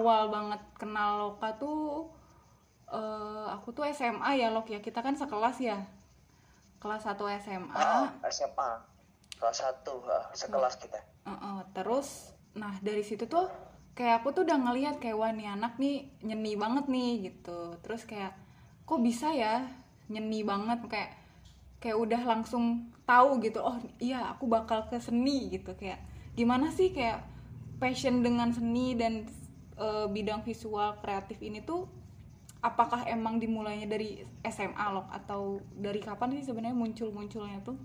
awal banget kenal Loka tuh eh, aku tuh SMA ya Lok ya. Kita kan sekelas ya. Kelas 1 SMA Ah, SMA kelas satu ah, sekelas kita. Heeh, terus nah dari situ tuh kayak aku tuh udah ngelihat kayak wah nih anak nih nyeni banget nih gitu. Terus kayak kok bisa ya nyeni banget? Kayak kayak udah langsung tahu gitu oh iya aku bakal ke seni gitu. Kayak gimana sih kayak passion dengan seni dan eh, bidang visual kreatif ini tuh apakah emang dimulainya dari SMA loh atau dari kapan sih sebenarnya muncul-munculnya tuh?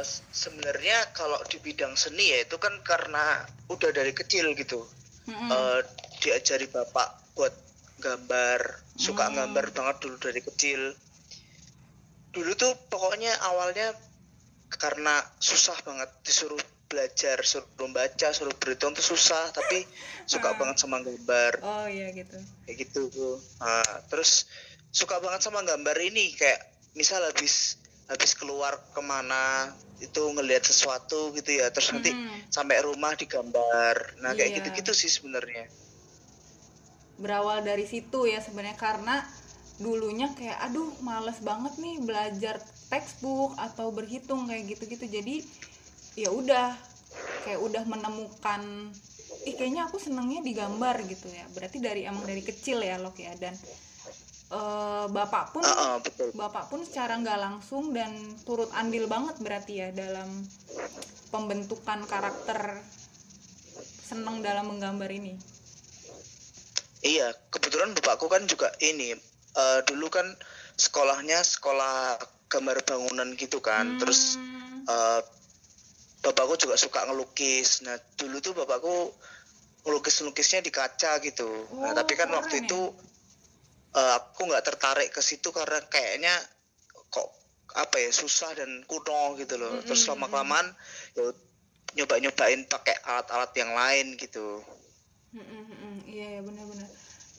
S- sebenarnya kalau di bidang seni ya itu kan karena udah dari kecil gitu. Mm-mm. Eh, diajari bapak buat gambar suka gambar banget dulu dari kecil. Dulu tuh pokoknya awalnya karena susah banget disuruh belajar suruh baca suruh berhitung tuh susah tapi suka banget sama gambar. Oh iya gitu. Kayak gitu tuh Nah, terus suka banget sama gambar ini kayak misal habis habis keluar ke mana itu ngelihat sesuatu gitu ya terus nanti Mm-mm. sampai rumah digambar. Nah kayak Iya. gitu-gitu sih sebenarnya. Berawal dari situ ya sebenarnya karena dulunya kayak aduh males banget nih belajar textbook atau berhitung kayak gitu-gitu. Jadi ya udah kayak udah menemukan ih kayaknya aku senengnya digambar gitu ya. Berarti dari emang dari kecil ya Lok ya. Dan eh, bapak pun ah, betul. bapak pun secara nggak langsung dan turut andil banget berarti ya dalam pembentukan karakter seneng dalam menggambar ini. Iya kebetulan bapakku kan juga ini eh, dulu kan sekolahnya sekolah gambar bangunan gitu kan. Terus Hmm. Bapakku juga suka ngelukis nah dulu tuh bapakku ngelukis ngelukisnya di kaca gitu nah Oh, tapi kan keren waktu ya. itu eh, aku nggak tertarik ke situ karena kayaknya kok apa ya susah dan kuno gitu loh terus lama kelamaan ya nyoba nyobain pakai alat-alat yang lain gitu. Iya ya benar-benar.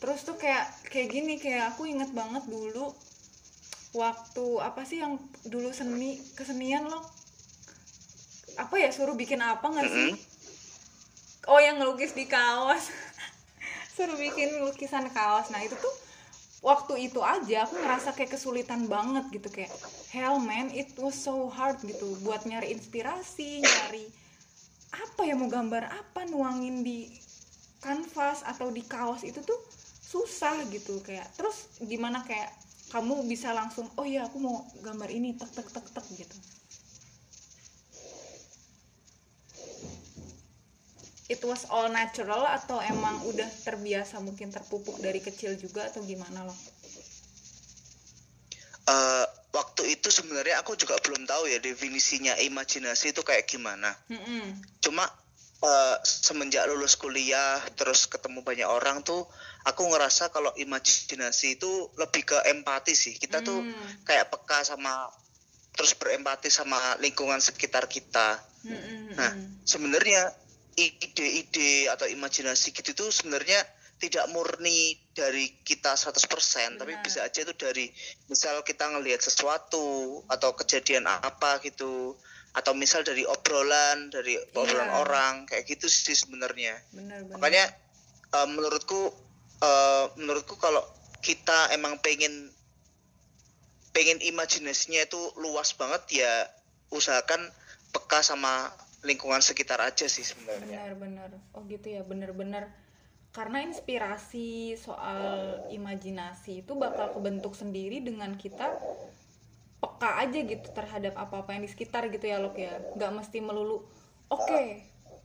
Terus tuh kayak kayak gini kayak aku inget banget dulu waktu apa sih yang dulu seni kesenian loh apa ya suruh bikin apa nggak sih? Oh yang ngelukis di kaos. Suruh bikin lukisan kaos. Nah itu tuh waktu itu aja aku ngerasa kayak kesulitan banget gitu kayak hell man it was so hard gitu. Buat nyari inspirasi nyari apa ya mau gambar apa nuangin di kanvas atau di kaos itu tuh susah gitu kayak. Terus gimana kayak kamu bisa langsung oh iya aku mau gambar ini tek tek tek tek gitu it was all natural atau emang udah terbiasa mungkin terpupuk dari kecil juga atau gimana loh Eh, waktu itu sebenarnya aku juga belum tahu ya definisinya imajinasi itu kayak gimana. Mm-mm. cuma eh, semenjak lulus kuliah terus ketemu banyak orang tuh aku ngerasa kalau imajinasi itu lebih ke empati sih. Kita tuh Hmm. kayak peka sama terus berempati sama lingkungan sekitar kita. Mm-mm, nah sebenarnya ide-ide atau imajinasi gitu tuh sebenarnya tidak murni dari kita 100% tapi Benar. bisa aja itu dari misal kita ngelihat sesuatu atau kejadian apa gitu atau misal dari obrolan dari obrolan Iya. orang kayak gitu sih sebenarnya benar benar makanya eh, menurutku eh, menurutku kalau kita emang pengen pengen imajinasinya itu luas banget ya usahakan peka sama lingkungan sekitar aja sih sebenarnya. Benar-benar oh gitu ya. Benar-benar karena inspirasi soal imajinasi itu bakal kebentuk sendiri dengan kita peka aja gitu terhadap apa-apa yang di sekitar gitu ya Lok ya. Nggak mesti melulu oke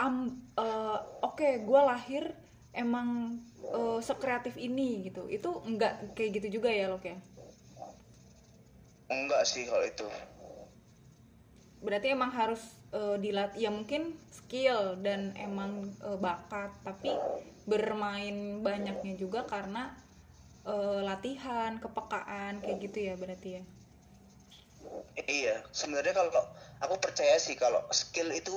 am eh, oke gue lahir emang eh, sekreatif ini gitu. Itu nggak kayak gitu juga ya Lok ya? Enggak sih kalau itu berarti emang harus eh, dilatih ya mungkin skill dan emang eh, bakat tapi bermain banyaknya juga karena eh, latihan kepekaan kayak gitu ya berarti ya? Iya sebenarnya kalau aku percaya sih kalau skill itu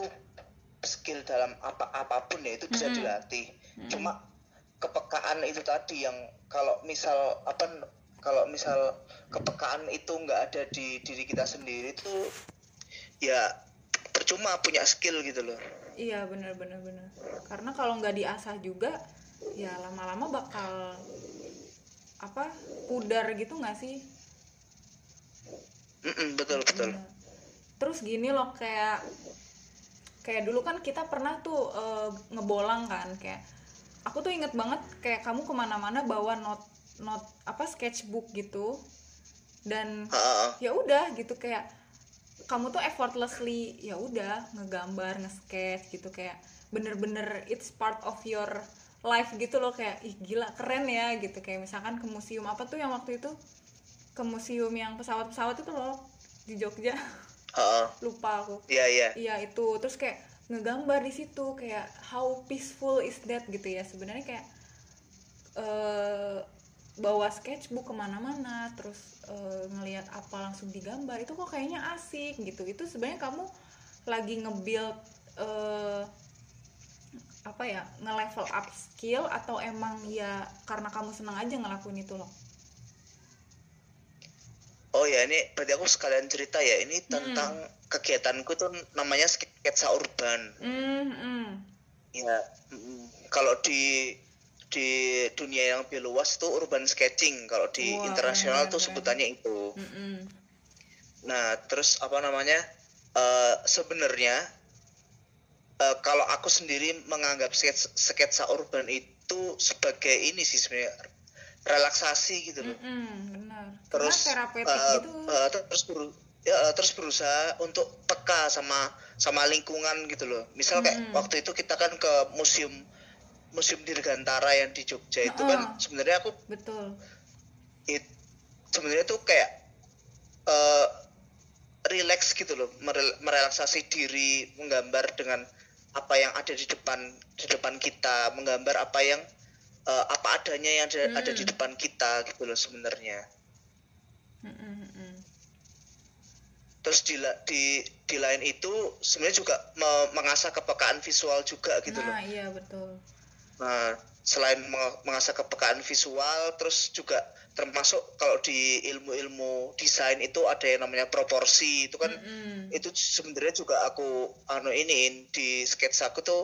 skill dalam apa apa pun ya itu bisa Mm-mm. dilatih. Cuma kepekaan itu tadi yang kalau misal apa kalau misal kepekaan itu nggak ada di diri kita sendiri itu ya percuma punya skill gitu loh. Iya bener bener bener karena kalau nggak diasah juga ya lama-lama bakal apa pudar gitu nggak sih? Mm-mm, betul betul. Bener. terus gini loh kayak kayak dulu kan kita pernah tuh eh, ngebolang kan kayak aku tuh inget banget kayak kamu ke mana-mana bawa not not apa sketchbook gitu. Dan ya udah gitu kayak kamu tuh effortlessly ya udah ngegambar nge-sketch gitu kayak bener-bener it's part of your life gitu loh kayak ih gila keren ya gitu. Kayak misalkan ke museum apa tuh yang waktu itu? Ke museum yang pesawat-pesawat itu loh di Jogja. Ha-ha. lupa aku. Iya iya. Iya itu. Terus kayak ngegambar di situ kayak how peaceful is that? gitu ya. Sebenarnya kayak eh bawa sketchbook ke mana-mana terus eh, ngelihat apa langsung digambar itu kok kayaknya asik gitu. Itu sebenarnya kamu lagi nge-build eh, apa ya nge-level up skill atau emang ya karena kamu senang aja ngelakuin itu loh? Oh ya ini berarti aku sekalian cerita ya. Ini tentang kegiatanku tuh namanya sketsa urban. Hmm, hmm. ya mm, kalau di di dunia yang lebih luas tuh urban sketching kalau di Wah, internasional keren, tuh sebutannya itu Mm-mm. Nah, terus apa namanya? eh, sebenarnya eh, kalau aku sendiri menganggap sketsa, sketsa urban itu sebagai ini sih sebenarnya relaksasi gitu loh. Mm-mm, benar Terus karena terapeutik eh, gitu eh, terus beru- ya, terus berusaha untuk peka sama sama lingkungan gitu loh. Misal kayak waktu itu kita kan ke museum Museum Dirgantara yang di Jogja itu kan Heeh. sebenarnya aku betul it sebenarnya tuh kayak eh relax gitu loh merel- merelaksasi diri menggambar dengan apa yang ada di depan di depan kita menggambar apa yang eh, apa adanya yang ada, ada di Hmm. depan kita gitu loh sebenarnya Mm-mm, mm-mm. terus di di di lain itu sebenarnya juga me- mengasah kepekaan visual juga gitu loh nah iya betul Nah, selain meng- mengasah kepekaan visual, terus juga termasuk kalau di ilmu-ilmu desain itu ada yang namanya proporsi. Itu kan Mm-mm. itu sebenarnya juga aku anu ini di sketsa aku tuh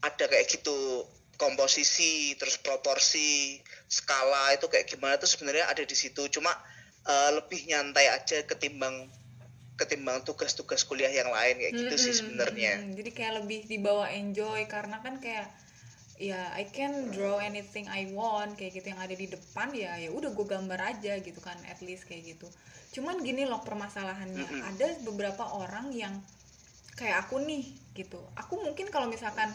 ada kayak gitu komposisi, terus proporsi, skala itu kayak gimana tuh sebenarnya ada di situ. Cuma eh, lebih nyantai aja ketimbang ketimbang tugas-tugas kuliah yang lain kayak gitu sih Mm-mm, sebenarnya. mm-mm. jadi kayak lebih dibawa enjoy karena kan kayak ya I can draw anything I want kayak gitu yang ada di depan ya ya udah gue gambar aja gitu kan at least kayak gitu. Cuman gini loh permasalahannya Mm-mm. ada beberapa orang yang kayak aku nih gitu. Aku mungkin kalau misalkan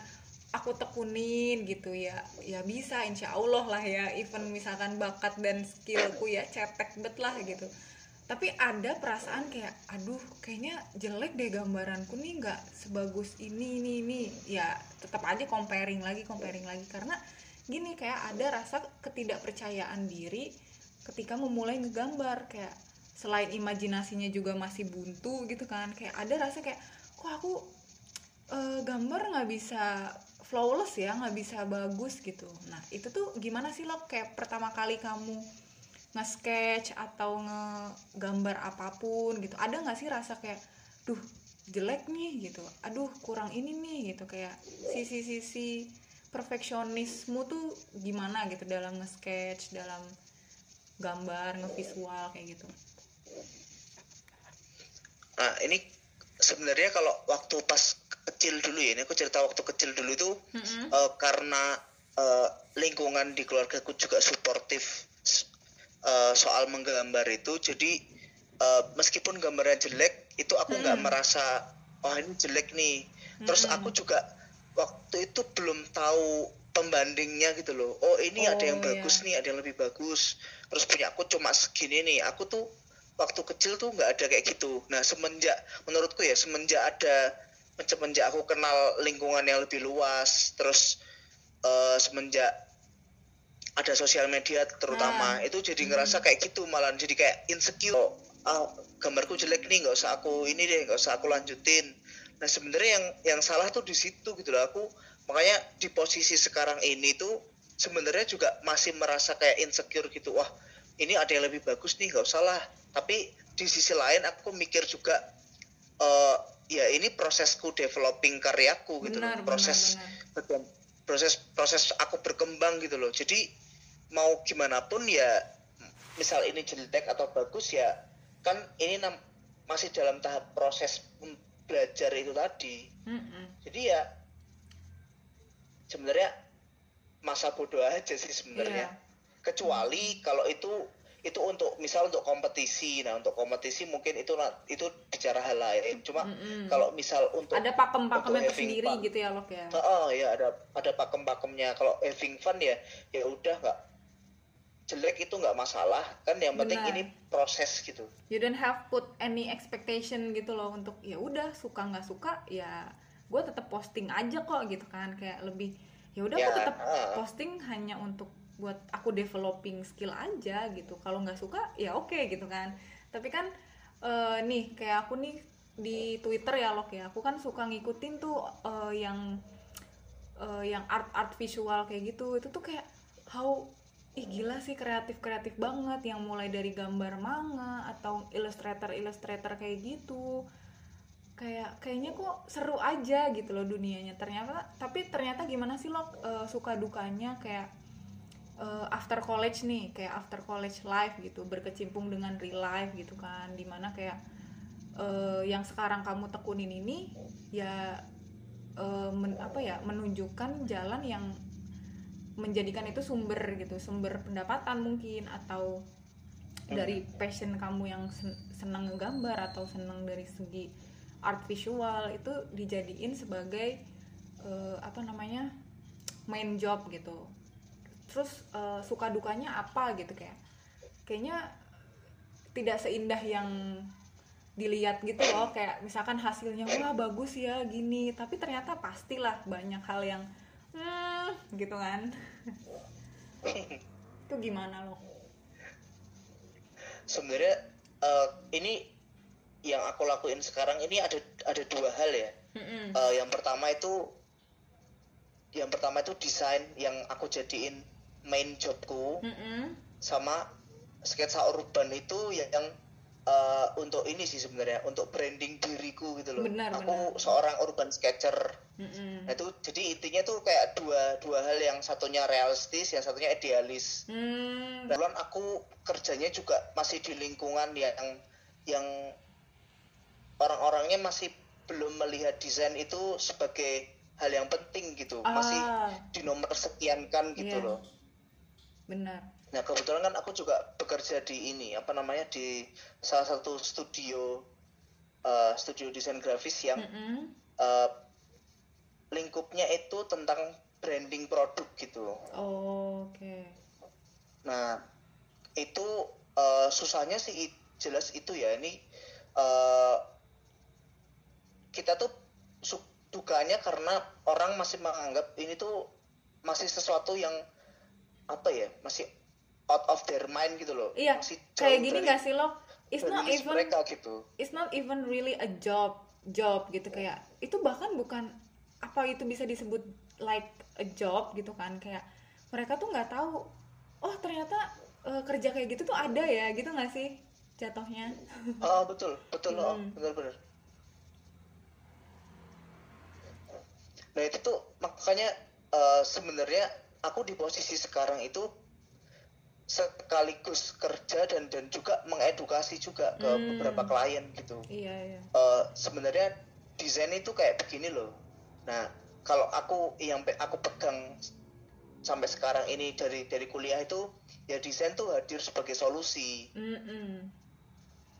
aku tekunin gitu ya ya bisa insya Allah lah ya even misalkan bakat dan skillku ya cetek bet lah gitu tapi ada perasaan kayak aduh kayaknya jelek deh gambaranku nih nggak sebagus ini ini ini. Ya tetap aja comparing lagi comparing lagi. Karena gini kayak ada rasa ketidakpercayaan diri ketika memulai ngegambar. Kayak selain imajinasinya juga masih buntu gitu kan kayak ada rasa kayak kok aku eh, gambar nggak bisa flawless ya nggak bisa bagus gitu. Nah itu tuh gimana sih lo kayak pertama kali kamu nge-sketch atau ngegambar apa pun gitu. Ada nggak sih rasa kayak duh jelek nih gitu. Aduh kurang ini nih gitu. Kayak sisi-sisi perfeksionismu tuh gimana gitu dalam nge-sketch dalam gambar ngevisual kayak gitu? Nah, ini sebenarnya kalau waktu pas kecil dulu ya, ini aku cerita waktu kecil dulu itu Mm-mm. eh, karena eh, lingkungan di keluargaku juga suportif eh, soal menggambar itu, jadi eh, meskipun gambarnya jelek, itu aku nggak Mm. merasa oh ini jelek nih. Terus Mm-mm. aku juga waktu itu belum tahu pembandingnya gitu loh. Oh ini ada yang Oh, bagus iya. nih, ada yang lebih bagus. Terus punya aku cuma segini nih. Aku tuh waktu kecil tuh nggak ada kayak gitu. Nah semenjak menurutku ya semenjak ada semenjak aku kenal lingkungan yang lebih luas, terus eh, semenjak ada sosial media terutama. Ah. itu jadi ngerasa kayak gitu malah jadi kayak insecure. Oh, ah, gambarku jelek nih nggak usah aku ini deh nggak usah aku lanjutin. Nah sebenarnya yang yang salah tuh di situ gitu loh. Aku makanya di posisi sekarang ini tuh sebenarnya juga masih merasa kayak insecure gitu. Wah ini ada yang lebih bagus nih nggak usah lah. Tapi di sisi lain aku mikir juga eh ya ini prosesku developing karyaku gitu Benar, loh proses benar, proses proses aku berkembang gitu loh. Jadi mau gimana pun ya misal ini jelek atau bagus ya kan ini nam- masih dalam tahap proses belajar itu tadi Mm-mm. jadi ya sebenarnya masa bodoh aja sih sebenarnya Iya. kecuali kalau itu itu untuk misal untuk kompetisi nah untuk kompetisi mungkin itu itu bicara hal lain cuma Mm-mm. kalau misal untuk ada pakem-pakemnya tersendiri fun. gitu ya Lok ya Oh, ya ada ada pakem-pakemnya. Kalau having fun ya ya udah nggak jelek itu nggak masalah kan yang penting Benar. ini proses gitu. you don't have put any expectation gitu loh untuk ya udah suka nggak suka ya gue tetap posting aja kok gitu kan kayak lebih ya udah Ya, aku tetap ah. posting hanya untuk buat aku developing skill aja gitu kalau nggak suka ya oke gitu kan tapi kan eh, nih kayak aku nih di Twitter ya Lok ya aku kan suka ngikutin tuh eh, yang eh, yang art art visual kayak gitu itu tuh kayak how ih gila sih kreatif kreatif banget yang mulai dari gambar manga atau ilustrator ilustrator kayak gitu. Kayak kayaknya kok seru aja gitu loh dunianya. Ternyata tapi ternyata gimana sih lo eh, suka dukanya kayak eh, after college nih kayak after college life gitu berkecimpung dengan real life gitu kan. Di mana kayak eh, yang sekarang kamu tekunin ini ya eh, men- apa ya menunjukkan jalan yang menjadikan itu sumber gitu sumber pendapatan mungkin atau dari passion kamu yang sen- senang ngegambar atau senang dari segi art visual itu dijadiin sebagai eh, apa namanya main job gitu. Terus eh, suka dukanya apa gitu kayak kayaknya tidak seindah yang dilihat gitu loh kayak misalkan hasilnya wah bagus ya gini. Tapi ternyata pastilah banyak hal yang hmm, gitu kan itu gimana loh Sebenarnya eh, ini yang aku lakuin sekarang ini ada ada dua hal ya. Mm-mm. Eh, yang pertama itu yang pertama itu desain yang aku jadiin main jobku Mm-mm. sama sketsa urban itu yang eh, untuk ini sih sebenarnya untuk branding diriku gitu loh. Benar, aku benar. seorang urban sketcher. Mm-mm. Nah, itu jadi intinya tuh kayak dua dua hal yang satunya realistis, yang satunya idealis. Hmm, Kebetulan aku kerjanya juga masih di lingkungan yang yang orang-orangnya masih belum melihat desain itu sebagai hal yang penting gitu, masih ah, di nomor sekian kan gitu Iya. loh. benar. Nah kebetulan kan aku juga bekerja di ini apa namanya di salah satu studio eh, studio desain grafis yang Mm-mm. eh, lingkupnya itu tentang branding produk gitu. Oh, Oke. Nah, itu eh, susahnya sih jelas itu ya. Ini eh, kita tuh dukanya karena orang masih menganggap ini tuh masih sesuatu yang apa ya, masih out of their mind gitu loh. Iya, masih kayak gini dari- gak sih lo? It's not even mereka gitu. it's not even really a job job gitu kayak itu bahkan bukan apa itu bisa disebut like a job gitu kan kayak mereka tuh nggak tahu oh ternyata eh, kerja kayak gitu tuh ada ya gitu nggak sih jatuhnya Oh, betul, betul loh, Hmm. benar-benar. Nah itu tuh makanya eh, sebenarnya aku di posisi sekarang itu sekaligus kerja dan dan juga mengedukasi juga ke Hmm. beberapa klien gitu. iya iya Eh, sebenarnya desain itu kayak begini loh. Nah kalau aku yang aku pegang sampai sekarang ini dari dari kuliah itu ya desain tuh hadir sebagai solusi Mm-mm.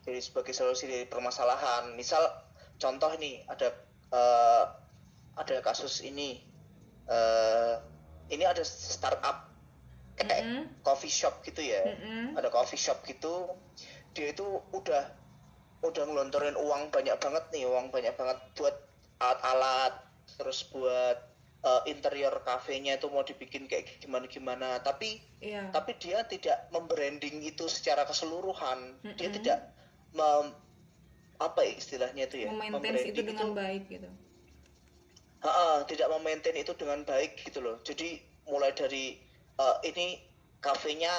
jadi sebagai solusi dari permasalahan misal contoh nih ada eh, ada kasus ini eh, ini ada startup kayak Mm-mm. coffee shop gitu ya. Mm-mm. ada coffee shop gitu. Dia itu udah udah ngelontorin uang banyak banget nih uang banyak banget buat alat-alat terus buat eh, interior kafenya itu mau dibikin kayak gimana gimana tapi iya. tapi dia tidak membranding itu secara keseluruhan. Dia Mm-mm. tidak mem, apa ya istilahnya itu ya? Memaintain membranding itu dengan baik gitu. Ha-ha, tidak memaintain itu dengan baik gitu loh. Jadi mulai dari eh, ini kafenya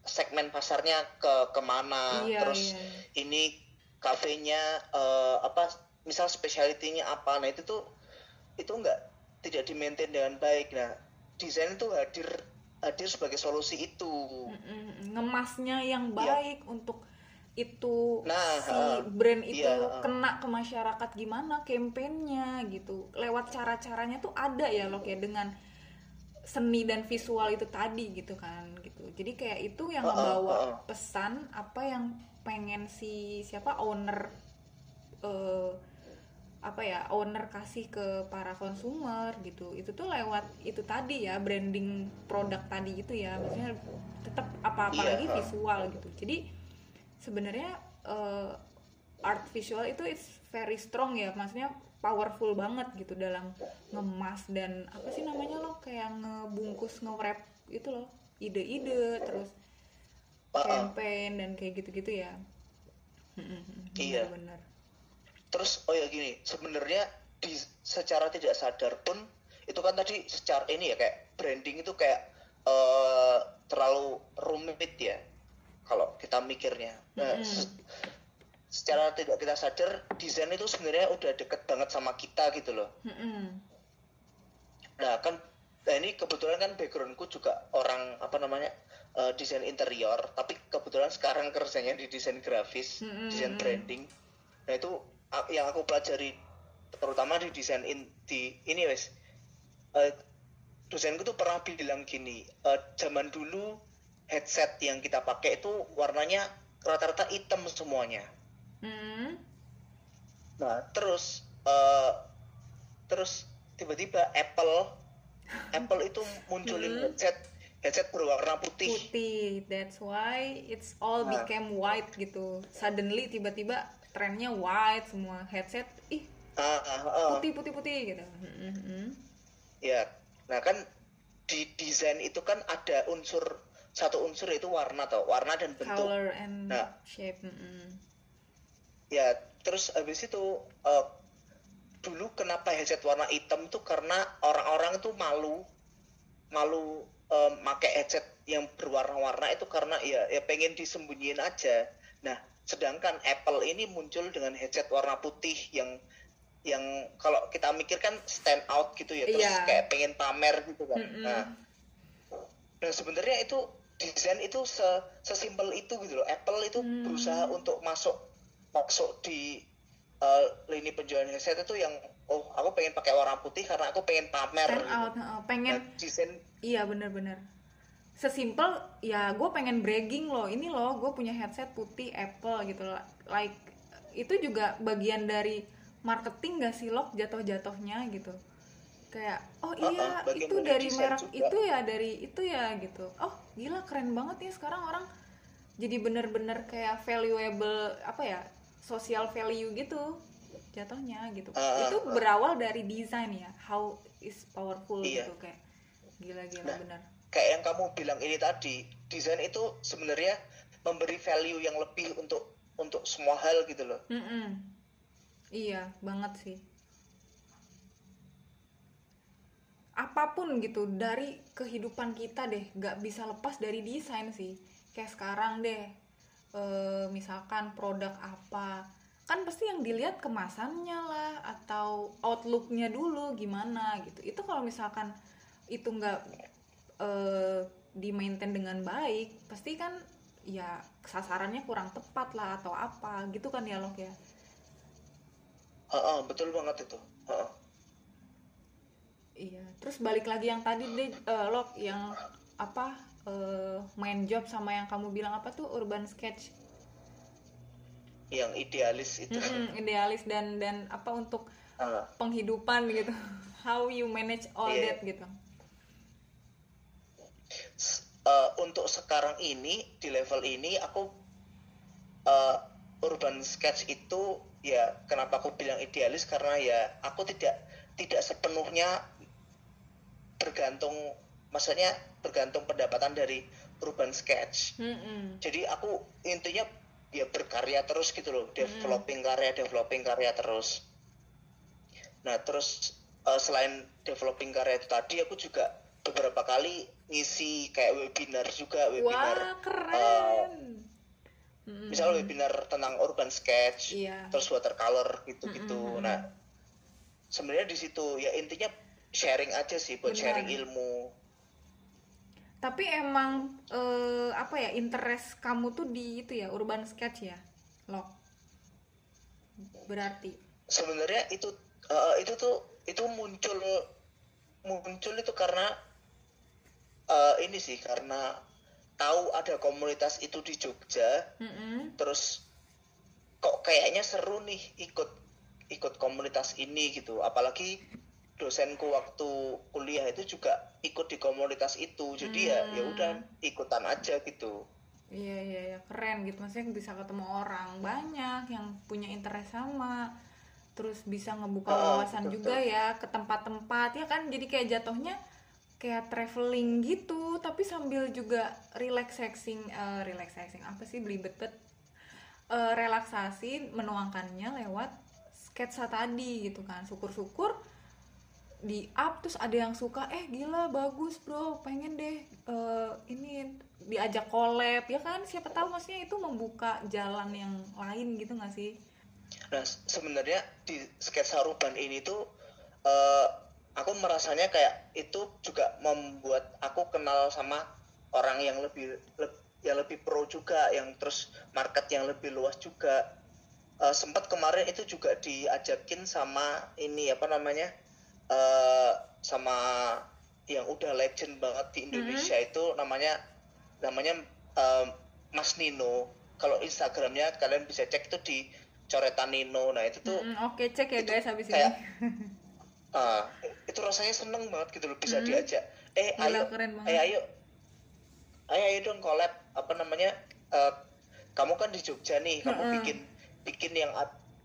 segmen pasarnya ke ke mana iya terus iya ini kafenya eh, apa misal specialty-nya apa. Nah itu tuh itu enggak tidak di maintain dengan baik. Nah desain itu hadir hadir sebagai solusi itu. Ngemasnya yang Iya. baik untuk itu Nah, si brand itu iya. kena ke masyarakat gimana kampanyenya gitu. Lewat cara-caranya tuh ada ya loh kayak dengan seni dan visual itu tadi gitu kan gitu. Jadi kayak itu yang ha, ngebawa ha, ha. pesan apa yang pengen si siapa owner eh, apa ya owner kasih ke para konsumer gitu. Itu tuh lewat itu tadi ya branding produk tadi gitu ya. Maksudnya tetap apa-apa Iya, lagi ha. visual gitu. Jadi sebenarnya eh, art visual itu it's very strong ya. Maksudnya powerful banget gitu dalam ngemas dan apa sih namanya loh kayak ngebungkus nge-wrap itu loh. Ide-ide terus campaign dan kayak gitu-gitu ya. Iya. benar terus oh ya gini sebenarnya di secara tidak sadar pun itu kan tadi secara ini ya kayak branding itu kayak eh, terlalu rumit ya kalau kita mikirnya. Nah, Mm-mm. se- secara tidak kita sadar desain itu sebenarnya udah deket banget sama kita gitu loh. Nah kan nah ini kebetulan kan backgroundku juga orang apa namanya eh, desain interior tapi kebetulan sekarang kerjanya di desain grafis Mm-mm. desain branding. Nah itu yang aku pelajari terutama di desain in, di ini wes. Eh, dosenku tuh pernah bilang gini eh, zaman dulu headset yang kita pakai itu warnanya rata-rata hitam semuanya Mm. Nah, terus eh terus tiba-tiba Apple Apple itu munculin Hmm. headset headset berwarna putih. putih that's why it's all Nah. became white gitu suddenly tiba-tiba trennya white semua headset ih Ah, ah, ah. putih putih putih gitu Mm-mm. Ya. Nah, kan di desain itu kan ada unsur satu unsur yaitu warna atau warna dan bentuk. color and Nah. shape mm-mm. Ya, terus habis itu eh, dulu kenapa headset warna hitam itu karena orang-orang itu malu malu eh, make headset yang berwarna-warna itu karena ya ya pengen disembunyiin aja. Nah, sedangkan Apple ini muncul dengan headset warna putih yang yang kalau kita mikir kan stand out gitu ya, terus Iya. kayak pengen pamer gitu kan. Mm-mm. Nah, nah sebenarnya itu desain itu se- sesimpel itu gitu loh. Apple itu Hmm. berusaha untuk masuk masuk di uh, lini penjualan headset itu yang oh aku pengen pakai warna putih karena aku pengen pamer. stand gitu. out heeh. pengen Nah, desain iya bener-bener sesimpel ya gue pengen bragging loh ini loh gue punya headset putih Apple gitu loh like itu juga bagian dari marketing gak sih lo jatuh-jatuhnya gitu kayak oh iya bagian itu dari merek juga. itu ya dari itu ya gitu oh gila keren banget ya sekarang orang jadi bener-bener kayak valuable apa ya social value gitu jatuhnya gitu Ah, itu ah. berawal dari desain ya how is powerful Iya. gitu kayak gila-gila Nah, bener kayak yang kamu bilang ini tadi, desain itu sebenarnya memberi value yang lebih untuk untuk semua hal gitu loh. Mm-mm. Iya, banget sih. Apa pun gitu dari kehidupan kita deh, gak bisa lepas dari desain sih. Kayak sekarang deh, eh, misalkan produk apa, kan pasti yang dilihat kemasannya lah atau outlooknya dulu gimana gitu. Itu kalau misalkan itu nggak eh, di maintain dengan baik, pasti kan ya sasarannya kurang tepat lah atau apa gitu kan ya Lok ya. Heeh, betul banget itu. Heeh. Iya, terus balik lagi yang tadi deh eh, Lok yang apa eh, main job sama yang kamu bilang apa tuh urban sketch Yang idealis itu. Mm-mm, idealis dan dan apa untuk Ah. penghidupan gitu how you manage all Iya. that gitu eh, untuk sekarang ini di level ini aku eh, urban sketch itu ya kenapa aku bilang idealis karena ya aku tidak tidak sepenuhnya bergantung maksudnya bergantung pendapatan dari urban sketch Mm-mm. jadi aku intinya ya berkarya terus gitu loh developing karya developing karya terus nah terus eh, selain developing karya itu tadi aku juga beberapa kali ngisi kayak webinar juga webinar wah keren Mm-mm. misal webinar tentang urban sketch Iya. terus watercolor gitu-gitu Mm-mm. nah sebenarnya di situ ya intinya sharing aja sih buat Benar. sharing ilmu Tapi emang eh, apa ya interest kamu tuh di itu ya urban sketch ya, lo? Berarti. sebenarnya itu eh, itu tuh itu muncul muncul itu karena eh, ini sih karena tahu ada komunitas itu di Jogja Mm-mm. terus kok kayaknya seru nih ikut ikut komunitas ini gitu apalagi dosenku waktu kuliah itu juga ikut di komunitas itu. Jadi ya ya udah ikutan aja gitu. Iya iya iya. Keren gitu. Maksudnya bisa ketemu orang banyak yang punya interest sama terus bisa ngebuka Ah, wawasan betul, juga ya ke tempat-tempat. Ya kan? Jadi kayak jatuhnya kayak traveling gitu tapi sambil juga relaxing eh, relaxing apa sih? Belibet bet. Eh, relaksasi menuangkannya lewat sketsa tadi gitu kan. Syukur-syukur di up terus ada yang suka eh gila bagus bro pengen deh eh, ini diajak collab. Ya kan siapa tahu maksudnya itu membuka jalan yang lain gitu nggak sih? Nah sebenarnya di sketsa urban ini tuh eh, aku merasanya kayak itu juga membuat aku kenal sama orang yang lebih leb- yang lebih pro juga yang terus market yang lebih luas juga. Eh, sempat kemarin itu juga diajakin sama ini apa namanya eh sama yang udah legend banget di Indonesia itu namanya namanya eh, Mas Nino. Kalau Instagramnya kalian bisa cek itu di coretan Nino. Nah itu tuh Mm, oke cek ya guys habis ini. Kayak ah, itu rasanya seneng banget gitu loh bisa diajak. Eh Gila, ayo. keren banget. eh ayo. Ayo ayo dong collab. Apa namanya? Eh, kamu kan di Jogja nih kamu Mm-mm. bikin bikin yang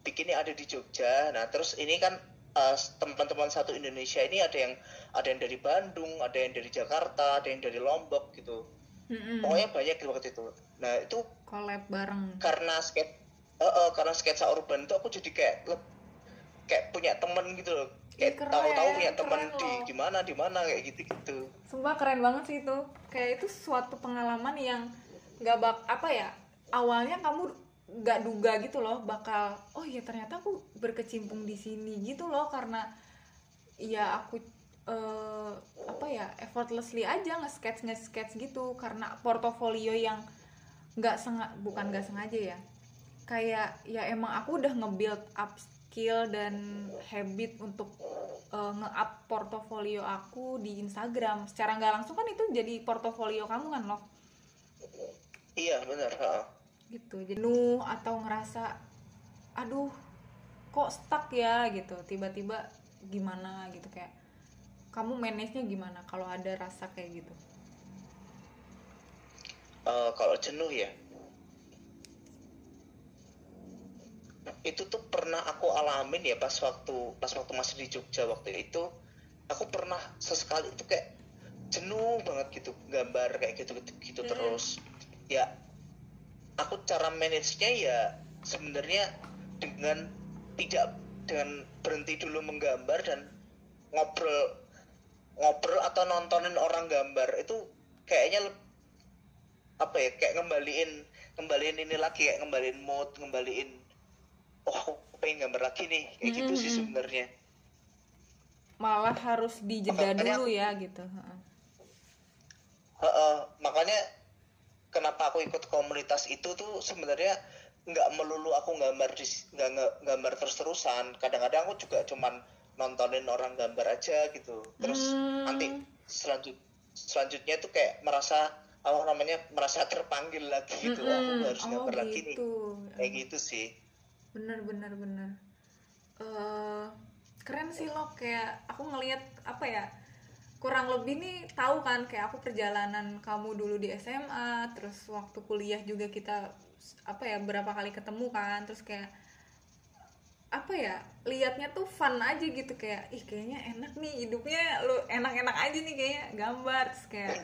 bikin yang ada di Jogja. Nah terus ini kan eh, teman-teman satu Indonesia ini ada yang ada yang dari Bandung ada yang dari Jakarta ada yang dari Lombok gitu. Mm-mm. pokoknya banyak di waktu itu. Nah itu collab bareng. karena sket eh, eh, karena sketsa urban itu aku jadi kayak kayak punya temen gitu loh. Kayak Ih, tahu-tahu punya temen loh. di mana di mana kayak gitu gitu Sumpah keren banget sih itu. Kayak itu suatu pengalaman yang nggak bak apa ya awalnya kamu nggak duga gitu loh bakal oh ya ternyata aku berkecimpung di sini gitu loh karena ya aku eh, apa ya effortlessly aja nge-sketch nge-sketch gitu karena portofolio yang nggak sengaja bukan nggak sengaja ya kayak ya emang aku udah nge-build up skill dan habit untuk eh, nge-up portofolio aku di Instagram secara nggak langsung kan itu jadi portofolio kamu kan loh iya benar. Gitu jenuh atau ngerasa aduh kok stuck ya? gitu tiba-tiba gimana gitu kayak kamu manage nya gimana kalau ada rasa kayak gitu? Eh, kalau jenuh ya? Itu tuh pernah aku alamin ya pas waktu pas waktu masih di Jogja waktu itu aku pernah sesekali itu kayak jenuh banget gitu gambar kayak gitu gitu, gitu Hmm. terus. Ya aku cara manage-nya ya sebenarnya dengan tidak dengan berhenti dulu menggambar dan ngobrol ngobrol atau nontonin orang gambar. Itu kayaknya apa ya kayak ngembaliin ngembaliin ini lagi kayak ngembaliin mood ngembaliin oh aku pengen gambar lagi nih kayak gitu sih sebenarnya. Malah harus dijeda Makanya dulu ya gitu. Heeh. Heeh, makanya kenapa aku ikut komunitas itu tuh sebenarnya nggak melulu aku gambar di nggak gambar terus terusan kadang-kadang aku juga cuman nontonin orang gambar aja gitu. Terus Hmm. nanti selanjut selanjutnya tuh kayak merasa apa namanya merasa terpanggil lagi gitu. Aku Mm-mm. harus oh gambar lagi nih. gitu. Kayak gitu sih. Bener bener bener. Eh keren sih lo kayak aku ngelihat apa ya kurang lebih nih tahu kan kayak aku perjalanan kamu dulu di SMA terus waktu kuliah juga kita apa ya berapa kali ketemu kan terus kayak apa ya liatnya tuh fun aja gitu kayak ih kayaknya enak nih hidupnya lu enak-enak aja nih kayaknya gambar terus kayak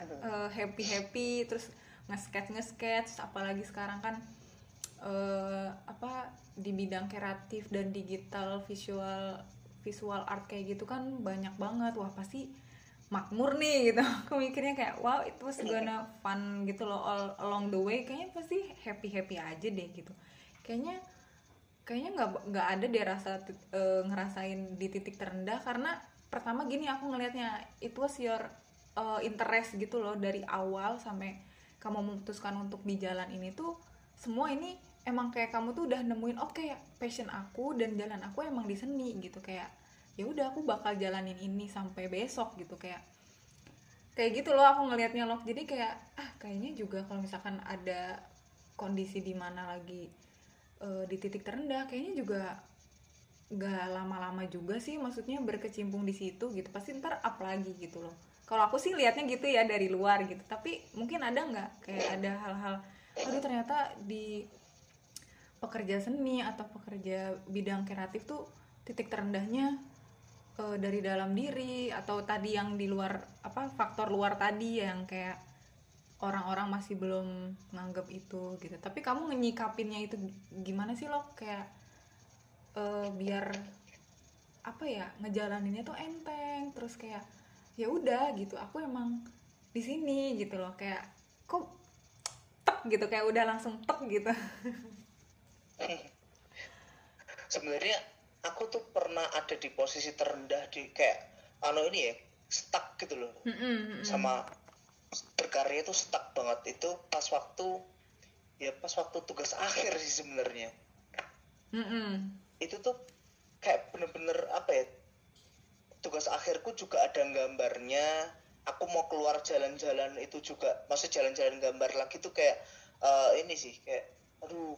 happy happy terus nge-sketch nge-sketch apalagi sekarang kan eh apa di bidang kreatif dan digital visual visual art kayak gitu kan banyak banget. Wah pasti makmur nih gitu. Aku mikirnya kayak wow itu was gonna fun gitu loh all along the way. Kayaknya pasti happy happy aja deh gitu. Kayaknya kayaknya nggak nggak ada deh rasa uh, ngerasain di titik terendah. Karena pertama gini aku ngelihatnya it was your uh, interest gitu loh dari awal sampai kamu memutuskan untuk di jalan ini tuh semua ini emang kayak kamu tuh udah nemuin oke okay, passion aku dan jalan aku emang di seni gitu. Kayak ya udah aku bakal jalanin ini sampai besok gitu kayak kayak gitu loh aku ngelihatnya loh. Jadi kayak ah kayaknya juga kalau misalkan ada kondisi di mana lagi uh, di titik terendah kayaknya juga gak lama-lama juga sih maksudnya berkecimpung di situ gitu. Pasti ntar up lagi gitu loh. Kalau aku sih liatnya gitu ya dari luar gitu. Tapi mungkin ada nggak? Kayak ada hal-hal aduh ternyata di pekerja seni atau pekerja bidang kreatif tuh titik terendahnya uh, dari dalam diri atau tadi yang di luar apa faktor luar tadi yang kayak orang-orang masih belum nganggap itu gitu. Tapi kamu nyikapinnya itu gimana sih lo kayak uh, biar apa ya ngejalaninnya tuh enteng terus kayak ya udah gitu. Aku emang di sini gitu loh. Kayak kok tek gitu. Kayak udah langsung tek gitu. Sebenarnya aku tuh pernah ada di posisi terendah di kayak ano ini ya stuck gitu loh. Mm -mm. sama berkarya itu stuck banget. Itu pas waktu ya pas waktu tugas akhir sih sebenarnya. Mm -mm itu tuh kayak bener-bener apa ya tugas akhirku juga ada gambarnya. Aku mau keluar jalan-jalan itu juga maksud jalan-jalan gambar lagi tuh kayak uh, ini sih kayak aduh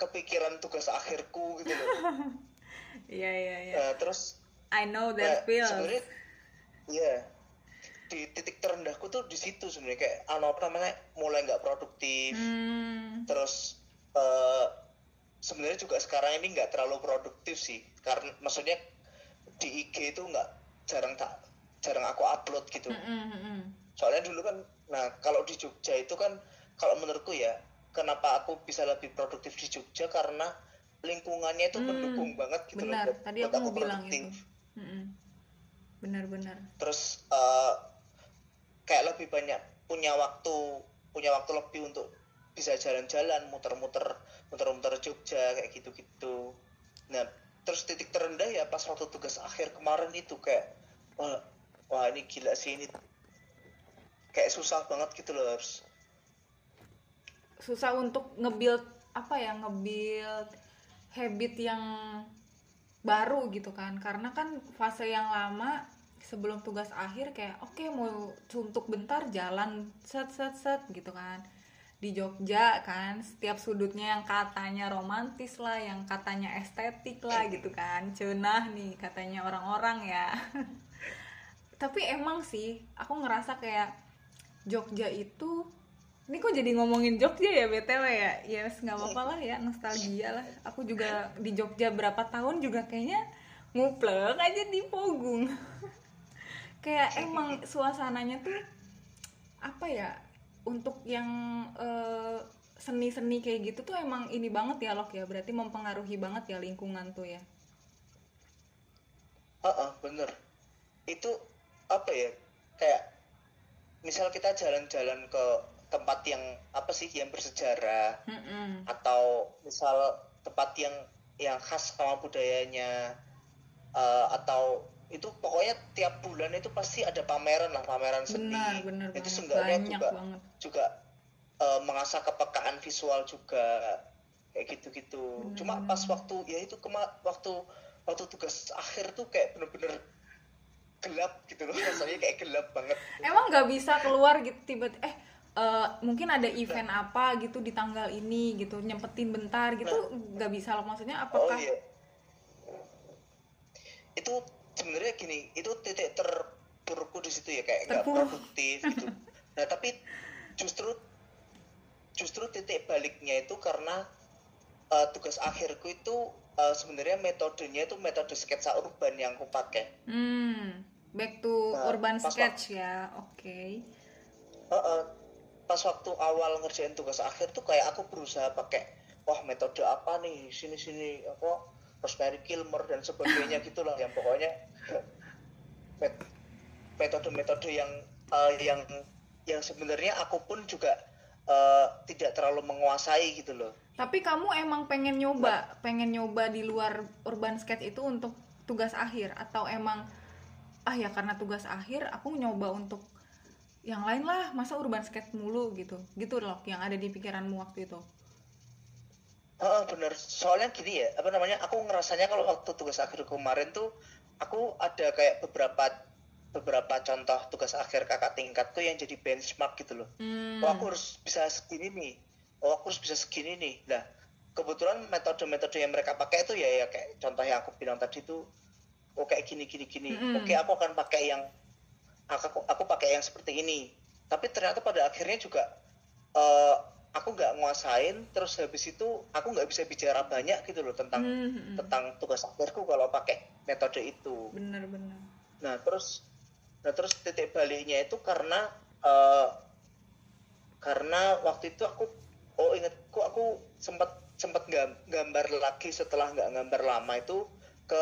kepikiran tugas akhirku gitu loh. Iya iya iya. Uh, terus I know that feel sebenarnya iya. Di titik terendahku tuh di situ sebenarnya kayak ano apa namanya mulai nggak produktif. Hmm. terus uh, sebenarnya juga sekarang ini nggak terlalu produktif sih karena maksudnya di IG itu nggak jarang tak jarang aku upload gitu. Mm -hmm. soalnya dulu kan nah kalau di Jogja itu kan kalau menurutku ya kenapa aku bisa lebih produktif di Jogja? Karena lingkungannya itu mm, mendukung banget gitu benar. loh buat, tadi aku, mau bilang itu. Benar-benar terus uh, kayak lebih banyak punya waktu punya waktu lebih untuk bisa jalan-jalan muter-muter muter-muter Jogja kayak gitu-gitu. Nah terus titik terendah ya pas waktu tugas akhir kemarin itu kayak wah, wah ini gila sih ini kayak susah banget gitu loh harus susah untuk ngebuild apa ya ngebuild habit yang baru gitu kan. Karena kan fase yang lama sebelum tugas akhir kayak oke okay, mau suntuk bentar jalan set set set gitu kan. Di Jogja kan setiap sudutnya yang katanya romantis lah yang katanya estetik lah gitu kan. Cenah nih katanya orang-orang ya. Tapi emang sih aku ngerasa kayak Jogja itu ini kok jadi ngomongin Jogja ya btw ya ya? Yes, nggak apa-apa lah ya nostalgia lah. Aku juga di Jogja berapa tahun juga kayaknya nguplek aja di Pogung. Kayak emang suasananya tuh apa ya untuk yang seni seni-seni kayak gitu tuh emang ini banget ya Lok ya. Berarti mempengaruhi banget ya lingkungan tuh ya. Ah uh -uh, bener. Itu apa ya? Kayak misal kita jalan-jalan ke tempat yang apa sih yang bersejarah. Mm -mm. atau misal tempat yang yang khas sama budayanya. Uh, atau itu pokoknya tiap bulan itu pasti ada pameran lah pameran seni. Benar, benar itu seenggaknya juga banget. juga uh, mengasah kepekaan visual juga. Kayak gitu-gitu. Cuma pas waktu ya itu kema waktu waktu tugas akhir tuh kayak bener-bener gelap gitu loh. Rasanya kayak gelap banget. Emang nggak bisa keluar gitu tiba eh uh, mungkin ada event nah. apa gitu di tanggal ini gitu nyempetin bentar gitu nah. nggak nah. bisa loh maksudnya oh, apakah oh, iya. itu sebenarnya gini itu titik terpurukku di situ ya kayak nggak produktif gitu nah tapi justru justru titik baliknya itu karena uh, tugas akhirku itu uh, sebenarnya metodenya itu metode sketsa urban yang aku pakai hmm, back to nah, urban sketch ya oke okay. uh, uh, pas waktu awal ngerjain tugas akhir tuh kayak aku berusaha pakai wah metode apa nih? Sini sini apa Rosemary Kilmer dan sebagainya gitulah. Yang pokoknya metode-metode yang uh, yang yang sebenarnya aku pun juga uh, tidak terlalu menguasai gitu loh. Tapi kamu emang pengen nyoba nah. pengen nyoba di luar urban skate itu untuk tugas akhir? Atau emang ah ya karena tugas akhir aku nyoba untuk yang lain lah masa urban skate mulu gitu. Gitu loh yang ada di pikiranmu waktu itu. Oh, bener. Soalnya gini ya apa namanya aku ngerasanya kalau waktu tugas akhir kemarin tuh aku ada kayak beberapa beberapa contoh tugas akhir kakak tingkatku yang jadi benchmark gitu loh. Hmm. oh aku harus bisa segini nih. Oh aku harus bisa segini nih. Nah kebetulan metode-metode yang mereka pakai itu ya ya kayak contoh yang aku bilang tadi tuh oh kayak gini gini gini. Mm. oke aku akan pakai yang aku aku pakai yang seperti ini. Tapi ternyata pada akhirnya juga uh, aku nggak nguasain terus habis itu aku nggak bisa bicara banyak gitu loh tentang mm-hmm. tentang tugas akhirku kalau pakai metode itu. Benar-benar nah terus nah terus titik baliknya itu karena uh, karena waktu itu aku oh ingatku aku sempat sempat gambar lagi setelah nggak gambar lama itu ke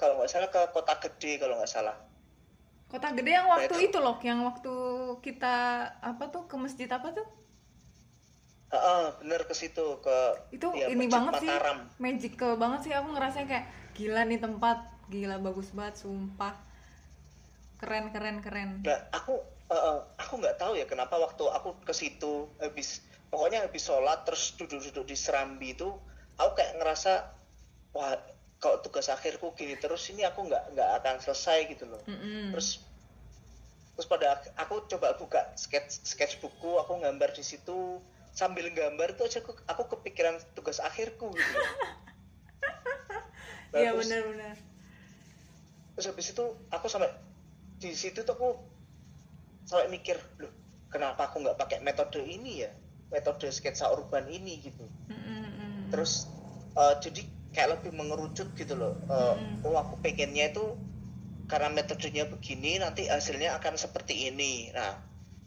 kalau nggak salah ke kota gede kalau nggak salah kota gede yang waktu itu, loh yang waktu kita apa tuh ke masjid apa tuh? Uh, bener ke situ ke itu ya, ini banget Mataram. sih magical banget sih aku ngerasa kayak gila nih tempat gila bagus banget sumpah. Keren keren keren. Nah aku uh, aku nggak tahu ya kenapa waktu aku ke situ habis pokoknya habis sholat terus duduk-duduk di serambi itu aku kayak ngerasa wah kalau tugas akhirku gini terus ini aku nggak nggak akan selesai gitu loh. Mm -hmm. terus terus pada aku coba buka sketch sketch buku aku gambar di situ sambil gambar tuh aja aku, aku kepikiran tugas akhirku gitu iya benar-benar terus habis itu aku sampai di situ tuh aku sampai mikir loh kenapa aku nggak pakai metode ini ya? Metode sketsa urban ini gitu. Mm-hmm. terus uh, jadi kayak lebih mengerucut gitu loh uh, mm-hmm. oh aku pengennya itu karena metodenya begini nanti hasilnya akan seperti ini nah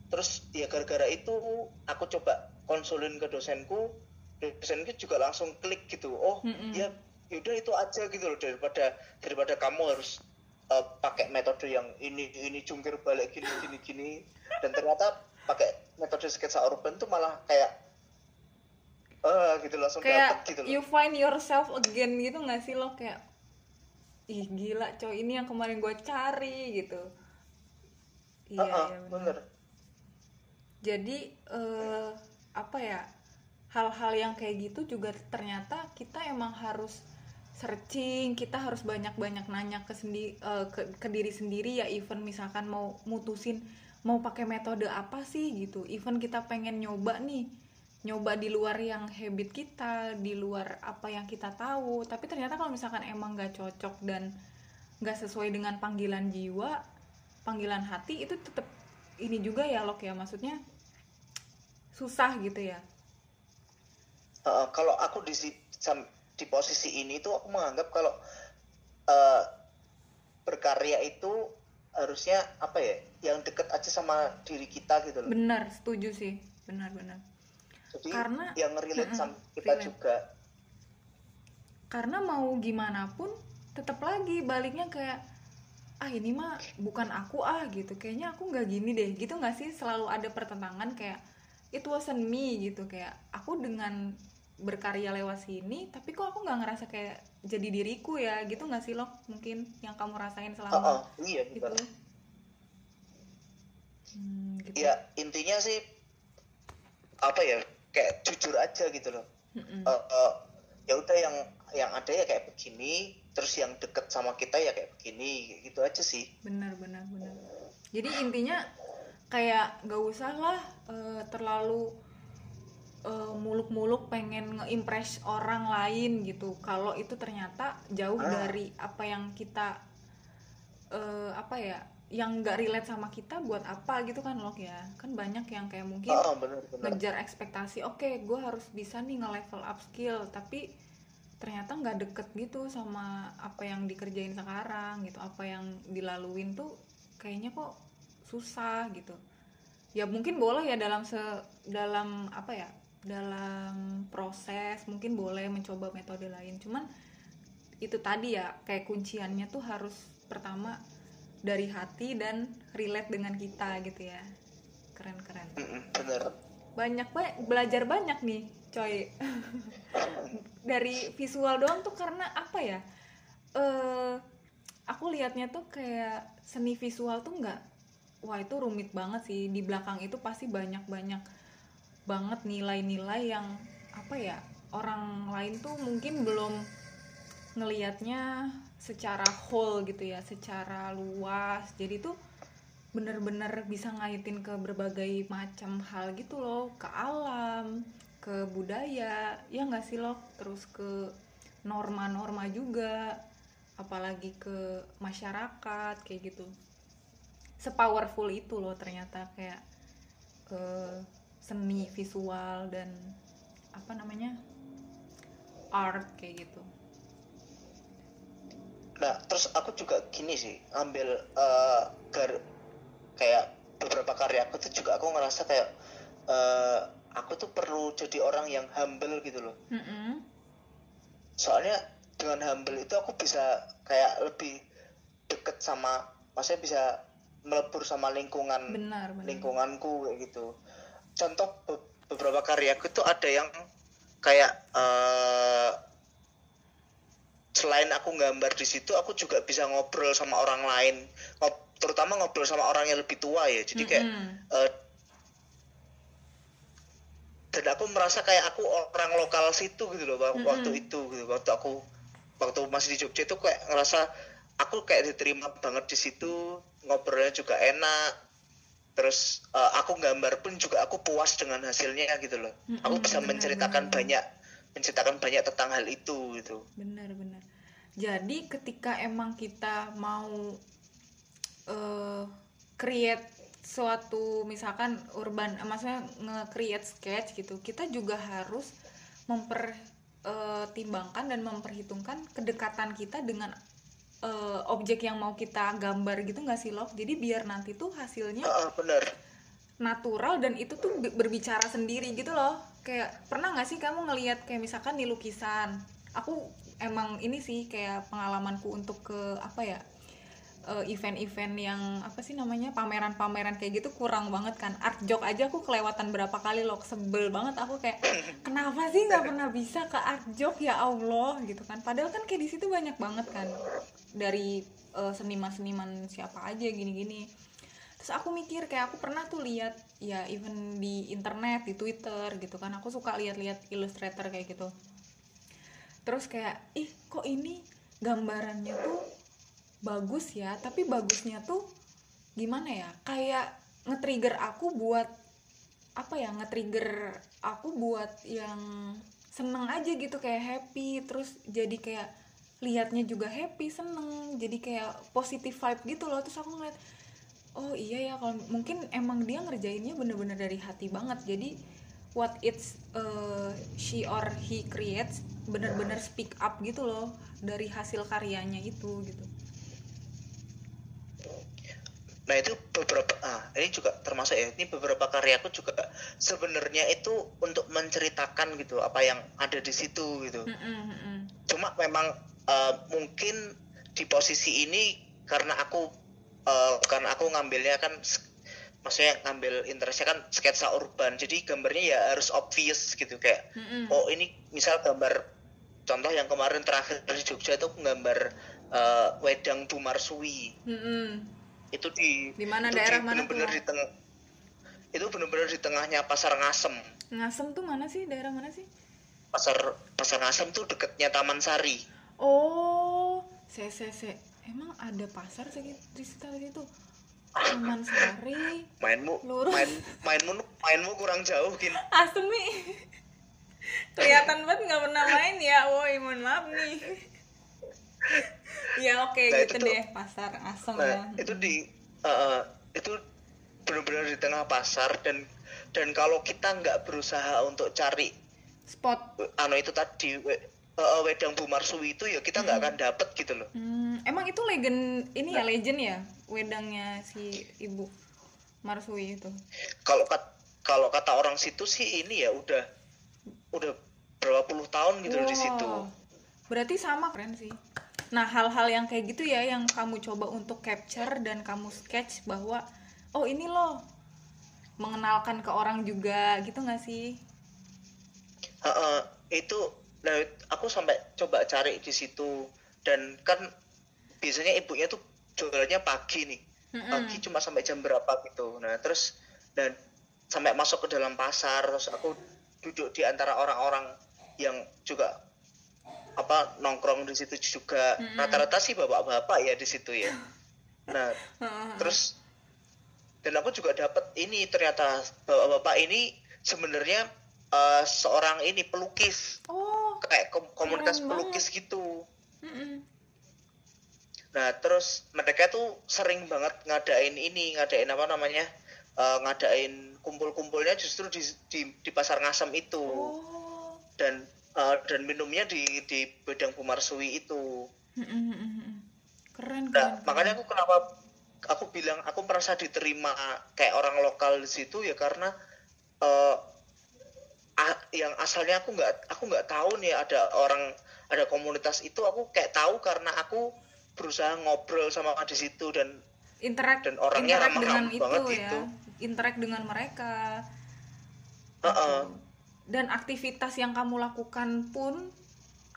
terus ya gara-gara itu aku coba konsulin ke dosenku dosenku juga langsung klik gitu oh mm -hmm. ya yaudah itu aja gitu loh daripada daripada kamu harus uh, pakai metode yang ini ini jungkir balik gini gini gini dan ternyata pakai metode sketsa urban tuh malah kayak uh, gitu langsung kayak dapet gitu loh. you find yourself again gitu nggak sih lo? Kayak ih gila coy ini yang kemarin gue cari gitu. Iya uh -uh, iya bener. Jadi uh, apa ya hal-hal yang kayak gitu juga ternyata kita emang harus searching kita harus banyak-banyak nanya ke sendi uh, ke, ke diri sendiri ya even misalkan mau mutusin mau pakai metode apa sih gitu. Even kita pengen nyoba nih nyoba di luar yang habit kita di luar apa yang kita tahu. Tapi ternyata kalau misalkan emang nggak cocok dan nggak sesuai dengan panggilan jiwa panggilan hati itu tetap ini juga ya loh ya. Maksudnya susah gitu ya. Uh, kalau aku di di posisi ini tuh aku menganggap kalau uh, berkarya itu harusnya apa ya yang deket aja sama diri kita gitu loh. Benar setuju sih. Benar benar jadi karena yang relate sama kita relate. juga. Karena mau gimana pun tetap lagi baliknya kayak ah ini mah bukan aku ah gitu. Kayaknya aku nggak gini deh. Gitu nggak sih? Selalu ada pertentangan kayak it wasn't me gitu. Kayak aku dengan berkarya lewat sini tapi kok aku nggak ngerasa kayak jadi diriku ya? Gitu nggak sih lo mungkin yang kamu rasain selama oh, oh, iya gitu hmm, gitu. ya intinya sih apa ya kayak jujur aja gitu loh mm -mm. uh, uh, ya udah yang yang ada ya kayak begini terus yang deket sama kita ya kayak begini gitu aja sih benar benar benar jadi intinya kayak gak usah lah uh, terlalu uh, muluk-muluk pengen ngeimpress orang lain gitu kalau itu ternyata jauh ah. dari apa yang kita uh, apa ya yang gak relate sama kita buat apa gitu kan loh ya. Kan banyak yang kayak mungkin oh, bener, bener. ngejar ekspektasi oke okay, gue harus bisa nih nge-level up skill tapi ternyata nggak deket gitu sama apa yang dikerjain sekarang gitu. Apa yang dilaluin tuh kayaknya kok susah gitu. Ya mungkin boleh ya dalam se dalam apa ya dalam proses mungkin boleh mencoba metode lain. Cuman itu tadi ya kayak kunciannya tuh harus pertama dari hati dan relate dengan kita gitu ya. Keren keren bener. Banyak banyak belajar banyak nih coy. Dari visual doang tuh karena apa ya? Eh aku lihatnya tuh kayak seni visual tuh nggak wah itu rumit banget sih. Di belakang itu pasti banyak banyak banget nilai-nilai yang apa ya? Orang lain tuh mungkin belum ngelihatnya secara whole gitu ya secara luas. Jadi tuh bener-bener bisa ngaitin ke berbagai macam hal gitu loh. Ke alam ke budaya ya nggak sih loh terus ke norma-norma juga apalagi ke masyarakat kayak gitu. Sepowerful itu loh ternyata kayak eh, seni visual dan apa namanya art kayak gitu Nah, terus aku juga gini sih, ambil eh, gar kayak beberapa karya aku tuh juga aku ngerasa kayak eh, aku tuh perlu jadi orang yang humble gitu loh. Mm-mm. Soalnya dengan humble itu aku bisa kayak lebih deket sama, maksudnya bisa melebur sama lingkungan benar benar lingkunganku kayak gitu. Contoh be- beberapa karyaku tuh ada yang kayak eh selain aku gambar di situ, aku juga bisa ngobrol sama orang lain, Ngob- terutama ngobrol sama orang yang lebih tua ya. Jadi kayak Mm-mm. eh, dan aku merasa kayak aku orang lokal situ gitu loh wak- Mm-mm. waktu itu gitu. Waktu aku waktu masih di Jogja itu kayak ngerasa aku kayak diterima banget di situ ngobrolnya juga enak. Terus eh, aku gambar pun juga aku puas dengan hasilnya gitu loh. Aku Mm-mm, bisa benar, menceritakan banyak menceritakan banyak tentang hal itu gitu. Benar benar jadi ketika emang kita mau eh create suatu misalkan urban eh, maksudnya nge-create sketch gitu kita juga harus mempertimbangkan dan memperhitungkan kedekatan kita dengan eh, objek yang mau kita gambar gitu nggak sih Lok? Jadi biar nanti tuh hasilnya Heeh, bener natural dan itu tuh bi- berbicara sendiri gitu loh. Kayak pernah nggak sih kamu ngelihat kayak misalkan di lukisan aku emang ini sih kayak pengalamanku untuk ke apa ya eh, event-event yang apa sih namanya pameran-pameran kayak gitu kurang banget kan. Art jok aja aku kelewatan berapa kali loh sebel banget aku kayak kenapa sih nggak pernah bisa ke art jok ya Allah gitu kan. Padahal kan kayak di situ banyak banget kan dari eh, seniman-seniman siapa aja gini-gini. Terus aku mikir kayak aku pernah tuh lihat ya even di internet di Twitter gitu kan. Aku suka lihat-lihat Illustrator kayak gitu terus kayak ih kok ini gambarannya tuh bagus ya tapi bagusnya tuh gimana ya? Kayak nge-trigger aku buat apa ya nge-trigger aku buat yang seneng aja gitu kayak happy. Terus jadi kayak liatnya juga happy seneng. Jadi kayak positive vibe gitu loh. Terus aku ngeliat oh iya ya kalau mungkin emang dia ngerjainnya bener-bener dari hati banget. Jadi what it's uh, she or he creates bener-bener speak up gitu loh dari hasil karyanya itu gitu Nah itu beberapa, ah ini juga termasuk ya, ini beberapa karyaku juga sebenarnya itu untuk menceritakan gitu apa yang ada di situ gitu. Mm-mm, mm-mm. Cuma memang eh, mungkin di posisi ini karena aku eh, karena aku ngambilnya kan, maksudnya ngambil interestnya kan sketsa urban, jadi gambarnya ya harus obvious gitu kayak, Mm-mm. oh ini misal gambar contoh yang kemarin terakhir di Jogja itu gambar eh, wedang Bumarsui Mm-mm. itu di Di mana? itu daerah di- mana bener-bener di tengah itu bener-bener di tengahnya pasar ngasem. Ngasem tuh mana sih? Daerah mana sih? Pasar pasar ngasem tuh deketnya taman sari. Oh se se se. Emang ada pasar sekitar situ Taman Sari mainmu Lurus. main mainmu mainmu kurang jauh gin. Asem nih. Kelihatan banget nggak pernah main ya. Woi mohon maaf nih. Ya oke Nah, gitu itu tuh- deh pasar asem nah ya. itu di eh, itu bener-bener di tengah pasar dan dan kalau kita nggak berusaha untuk cari spot. anu itu tadi eh, wedang Bumarsui itu ya kita nggak akan dapet gitu loh. Hmm, emang itu legend ini ya legend ya wedangnya si ibu Marsui itu? Kalau kat- kalau kata orang situ sih ini ya udah udah berapa puluh tahun gitu loh di situ. Wow. berarti sama keren sih. Nah hal-hal yang kayak gitu ya yang kamu coba untuk capture dan kamu sketch bahwa oh ini loh mengenalkan ke orang juga gitu nggak sih? Heeh, itu nah aku sampai coba cari di situ dan kan biasanya ibunya tuh jualannya pagi nih Mm-mm. pagi cuma sampai jam berapa gitu nah terus dan sampai masuk ke dalam pasar terus aku duduk di antara orang-orang yang juga apa nongkrong di situ juga Mm-mm. rata-rata sih bapak-bapak ya di situ ya nah Heeh. terus dan aku juga dapat ini ternyata bapak-bapak ini sebenarnya eh, seorang ini pelukis. Oh kayak kom- komunitas pelukis gitu. Mm-mm. nah terus mereka tuh sering banget ngadain ini ngadain apa namanya eh, ngadain kumpul-kumpulnya justru di, di di pasar ngasem itu. Oh. Dan eh, dan minumnya di di bedang Bumarsui itu. Mm-mm. keren Nah, keren makanya aku kenapa aku bilang aku merasa diterima kayak orang lokal di situ ya karena a- yang asalnya aku nggak aku nggak tahu nih ada orang ada komunitas itu aku kayak tahu karena aku berusaha ngobrol sama di situ dan interact dan orangnya interact ramah dengan banget itu ya. gitu. interact dengan mereka. Heeh. dan aktivitas yang kamu lakukan pun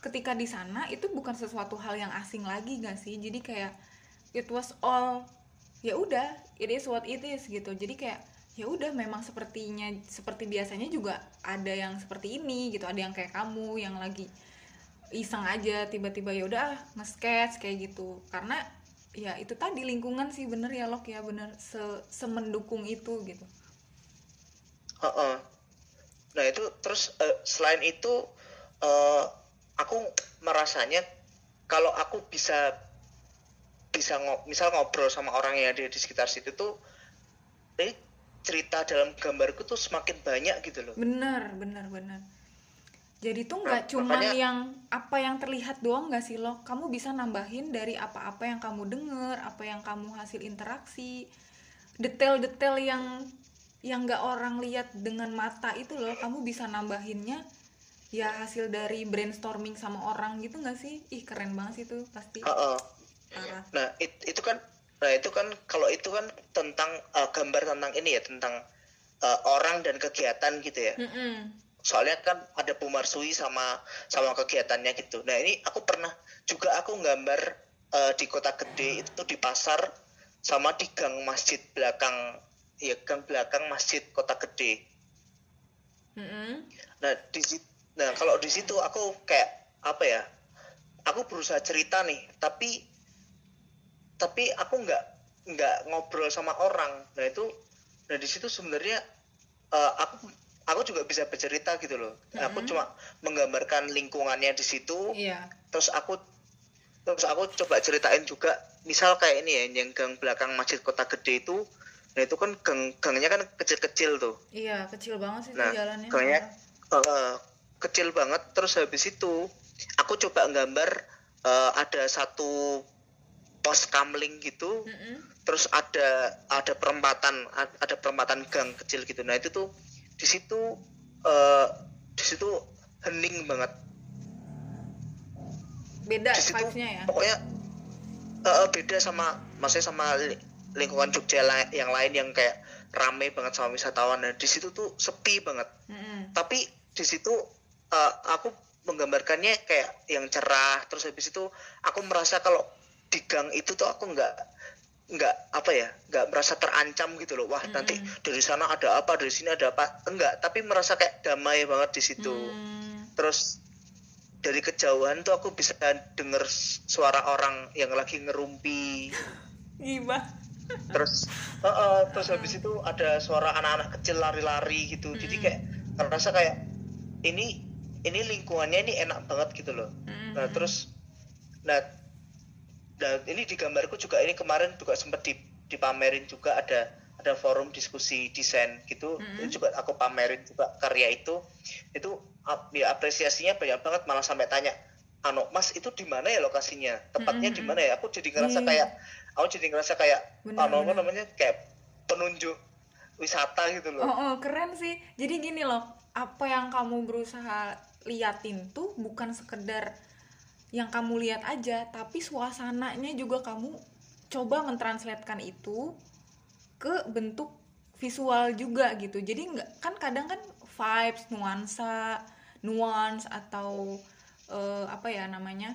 ketika di sana itu bukan sesuatu hal yang asing lagi gak sih? Jadi kayak it was all ya udah it is what it is gitu. Jadi kayak ya udah memang sepertinya seperti biasanya juga ada yang seperti ini gitu ada yang kayak kamu yang lagi iseng aja tiba-tiba ya udah nge-sketch kayak gitu karena ya itu tadi lingkungan sih bener ya Lok ya bener se semendukung itu gitu Heeh. Nah itu terus eh, selain itu eh, aku merasanya kalau aku bisa bisa misal ngobrol sama orang yang ada di sekitar situ tuh eh, cerita dalam gambarku tuh semakin banyak gitu loh. bener bener bener jadi tuh Nah, nggak cuman makanya- yang apa yang terlihat doang nggak sih lo kamu bisa nambahin dari apa-apa yang kamu denger apa yang kamu hasil interaksi detail-detail yang yang nggak orang lihat dengan mata itu loh. Kamu bisa nambahinnya ya hasil dari brainstorming sama orang gitu nggak sih? Ih keren banget sih itu pasti. Heeh. parah. Nah it- itu kan nah itu kan kalau itu kan tentang eh, gambar tentang ini ya tentang eh, orang dan kegiatan gitu ya. Mm-mm. soalnya kan ada Bumarsui sama sama kegiatannya gitu. Nah ini aku pernah juga aku nggambar eh, di kota gede itu di pasar sama di gang masjid belakang ya gang belakang masjid kota gede. Mm-mm. Nah di nah kalau di situ aku kayak apa ya? Aku berusaha cerita nih, tapi tapi aku nggak nggak ngobrol sama orang. Nah itu, nah di situ sebenarnya eh, aku aku juga bisa bercerita gitu loh. Aku Mhm. cuma menggambarkan lingkungannya di situ, iya terus aku terus aku coba ceritain juga, misal kayak ini ya, yang gang belakang masjid kota gede itu, nah itu kan gang gangnya kan kecil-kecil tuh. iya kecil banget sih Nah, jalannya gangnya eh, kecil banget terus habis itu aku coba nggambar eh, ada satu pos kamling gitu Mm-mm. terus ada ada perempatan ada perempatan gang kecil gitu. Nah itu tuh di situ eh, di situ hening banget. Beda di situ vibes-nya ya? pokoknya eh, beda sama maksudnya sama li- lingkungan Jogja la- yang lain yang kayak rame banget sama wisatawan. Nah di situ tuh sepi banget. Mm-mm. tapi di situ eh, aku menggambarkannya kayak yang cerah. Terus habis itu aku merasa kalau di gang itu tuh aku nggak nggak apa ya nggak merasa terancam gitu loh wah nanti Mm-mm. dari sana ada apa dari sini ada apa enggak tapi merasa kayak damai banget di situ Hmm. terus dari kejauhan tuh aku bisa denger suara orang yang lagi ngerumpi Gibah. terus eh, eh, terus habis itu ada suara anak-anak kecil lari-lari gitu jadi Mm. kayak ngerasa kayak ini ini lingkungannya ini enak banget gitu loh Mm. nah terus nah nah ini di gambarku juga ini kemarin juga sempat di, dipamerin juga ada ada forum diskusi desain gitu Mm. itu juga aku pamerin juga karya itu itu ya apresiasinya banyak banget malah sampai tanya ano mas itu di mana ya lokasinya tepatnya di Mm-mm. mana ya aku jadi ngerasa Iya. kayak aku jadi ngerasa kayak Bener, apa bener. namanya kayak penunjuk wisata gitu loh Oh, oh, keren sih. Jadi gini loh, apa yang kamu berusaha liatin tuh bukan sekedar yang kamu lihat aja tapi suasananya juga kamu coba mentranslatekan itu ke bentuk visual juga gitu. Jadi nggak kan kadang kan vibes nuansa nuance atau uh, apa ya namanya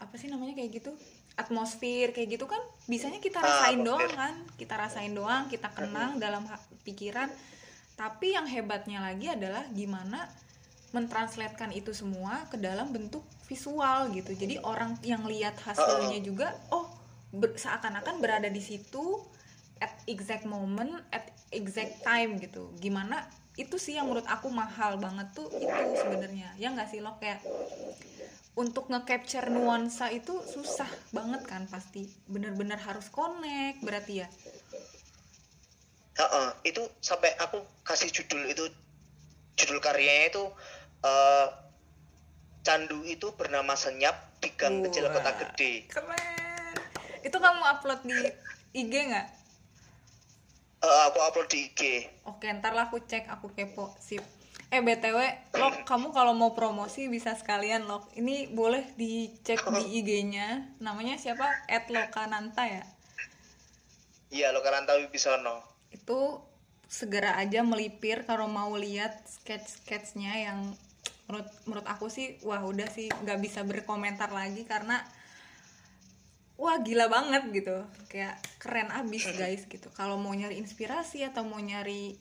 apa sih namanya kayak gitu? Atmosfer kayak gitu kan bisanya kita Ah, rasain atmosfer. doang kan? Kita rasain doang kita kenang dalam pikiran. Tapi yang hebatnya lagi adalah gimana mentranslatekan itu semua ke dalam bentuk visual gitu. Jadi orang yang lihat hasilnya juga oh ber- seakan-akan berada di situ at exact moment at exact time gitu. Gimana itu sih yang menurut aku mahal banget tuh itu sebenarnya. Ya nggak sih lo kayak untuk nge-capture nuansa itu susah banget kan pasti. Bener-bener harus connect berarti ya. Heeh, itu sampai aku kasih judul itu judul karyanya itu eh, candu itu bernama senyap di gang kecil Wah. kota gede. keren. Itu kamu upload di IG nggak? Eh, aku upload di IG oke ntar lah aku cek aku kepo sip. Eh btw lo kamu kalau mau promosi bisa sekalian lo ini boleh dicek di IG-nya namanya siapa? @lokananta ya? Iya lo Karantawi Bisono itu segera aja melipir kalau mau lihat sketch-sketchnya yang menurut menurut aku sih wah udah sih nggak bisa berkomentar lagi karena wah gila banget gitu. Kayak keren abis guys gitu. Kalau mau nyari inspirasi atau mau nyari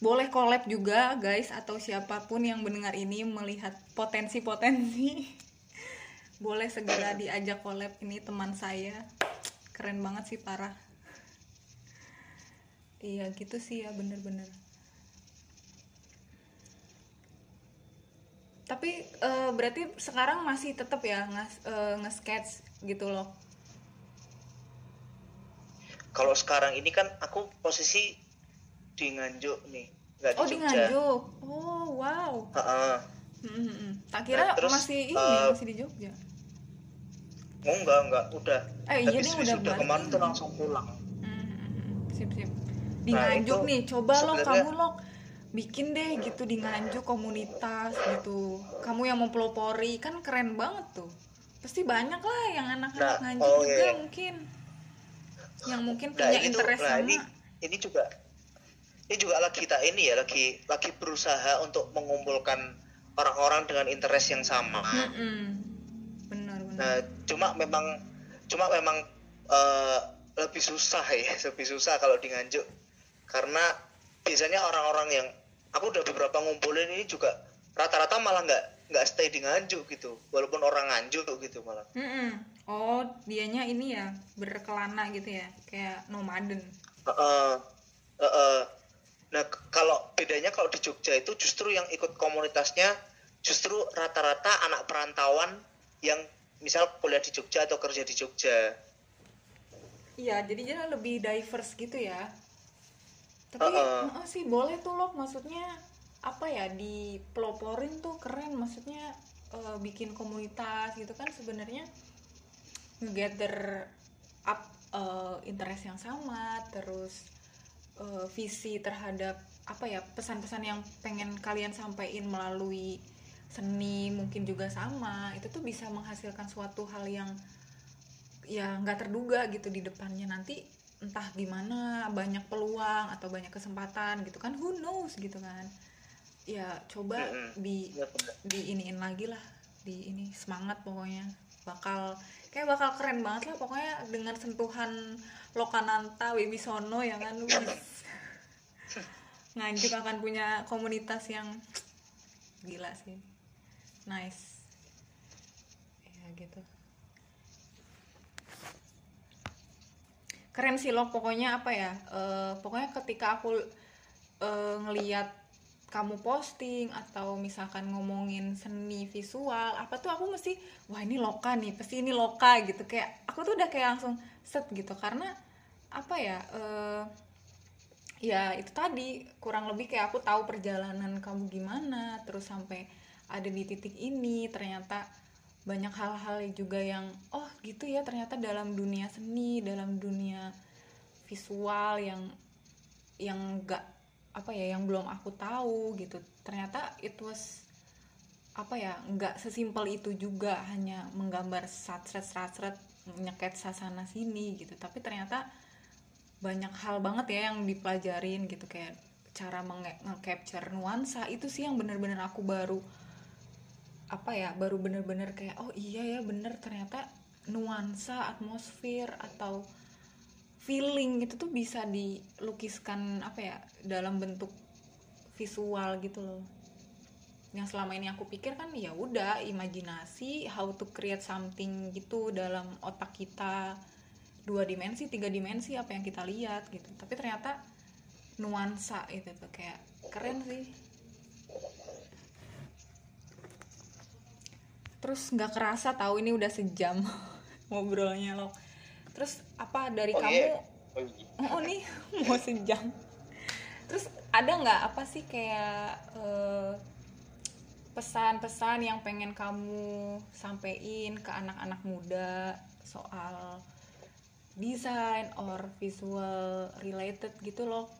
boleh collab juga guys atau siapa pun yang mendengar ini melihat potensi-potensi boleh segera diajak collab ini teman saya. Keren banget sih parah. Iya gitu sih ya bener-bener tapi eh, berarti sekarang masih tetap ya nge, eh, nge-sketch gitu loh? Kalau sekarang ini kan aku posisi di Nganjuk nih nggak di oh di Jogja. Nganjuk? Oh wow. Heeh. Hmm, hmm, hmm. tak kira Nah, terus, masih ini eh, masih di Jogja? Oh enggak enggak udah. Eh, iya habis udah balik. kemarin tuh langsung pulang. Hmm, hmm, hmm. sip sip. Di Nah, Nganjuk nih coba lo kamu lo bikin deh gitu di Nganjuk komunitas gitu kamu yang mempelopori kan keren banget tuh pasti banyak lah yang anak-anak Nah, Nganjuk oh, juga iya. mungkin yang mungkin nah punya tuh interest nah sama ini ini juga ini juga lagi kita ini ya lagi lagi berusaha untuk mengumpulkan orang-orang dengan interest yang sama Mm-mm. benar benar Nah, cuma memang cuma memang eh, lebih susah ya, lebih susah kalau di Nganjuk. Karena biasanya orang-orang yang aku udah beberapa ngumpulin ini juga rata-rata malah nggak nggak stay di Nganjuk gitu, walaupun orang Nganjuk gitu malah. Mm-mm. oh dianya ini ya berkelana gitu ya kayak nomaden Heeh. Heeh. Nah, k- kalau bedanya kalau di Jogja itu justru yang ikut komunitasnya justru rata-rata anak perantauan yang misal kuliah di Jogja atau kerja di Jogja. Iya, jadi dia lebih diverse gitu ya. Tapi Heeh. heeh sih boleh tuh loh, maksudnya apa ya di peloporin tuh keren, maksudnya eh, bikin komunitas gitu kan sebenarnya gather up eh, interest yang sama, terus eh, visi terhadap apa ya pesan-pesan yang pengen kalian sampaikan melalui seni mungkin juga sama, itu tuh bisa menghasilkan suatu hal yang ya nggak terduga gitu di depannya. Nanti entah gimana banyak peluang atau banyak kesempatan gitu kan who knows gitu kan. Ya coba di Iya, di iniin lagi lah di ini semangat pokoknya. Bakal kayak bakal keren banget lah pokoknya dengan sentuhan Lokananta Wibisono ya kan. Nganjuk akan punya komunitas yang gila sih. Nice. Ya gitu keren sih lo pokoknya apa ya eh, pokoknya ketika aku eh, ngeliat kamu posting atau misalkan ngomongin seni visual apa tuh aku mesti wah ini loka nih pasti ini loka gitu. Kayak aku tuh udah kayak langsung set gitu karena apa ya eh, ya itu tadi kurang lebih kayak aku tahu perjalanan kamu gimana terus sampai ada di titik ini ternyata banyak hal-hal juga yang oh gitu ya ternyata dalam dunia seni dalam dunia visual yang yang enggak apa ya yang belum aku tahu gitu. Ternyata it was apa ya nggak sesimpel itu juga hanya menggambar satret satret nyeket sasana sini gitu tapi ternyata banyak hal banget ya yang dipelajarin gitu kayak cara menge-capture nuansa itu sih yang bener-bener aku baru apa ya baru bener-bener kayak oh iya ya bener. Ternyata nuansa atmosfer atau feeling itu tuh bisa dilukiskan apa ya dalam bentuk visual gitu loh. Yang selama ini aku pikir kan ya udah imajinasi how to create something gitu dalam otak kita. Dua dimensi tiga dimensi apa yang kita lihat gitu. Tapi ternyata nuansa itu tuh kayak keren sih terus nggak kerasa tahu ini udah sejam ngobrolnya loh terus apa dari Oh, kamu iya. Oh, iya. oh nih mau sejam terus ada nggak apa sih kayak eh, pesan-pesan yang pengen kamu sampein ke anak-anak muda soal desain or visual related gitu loh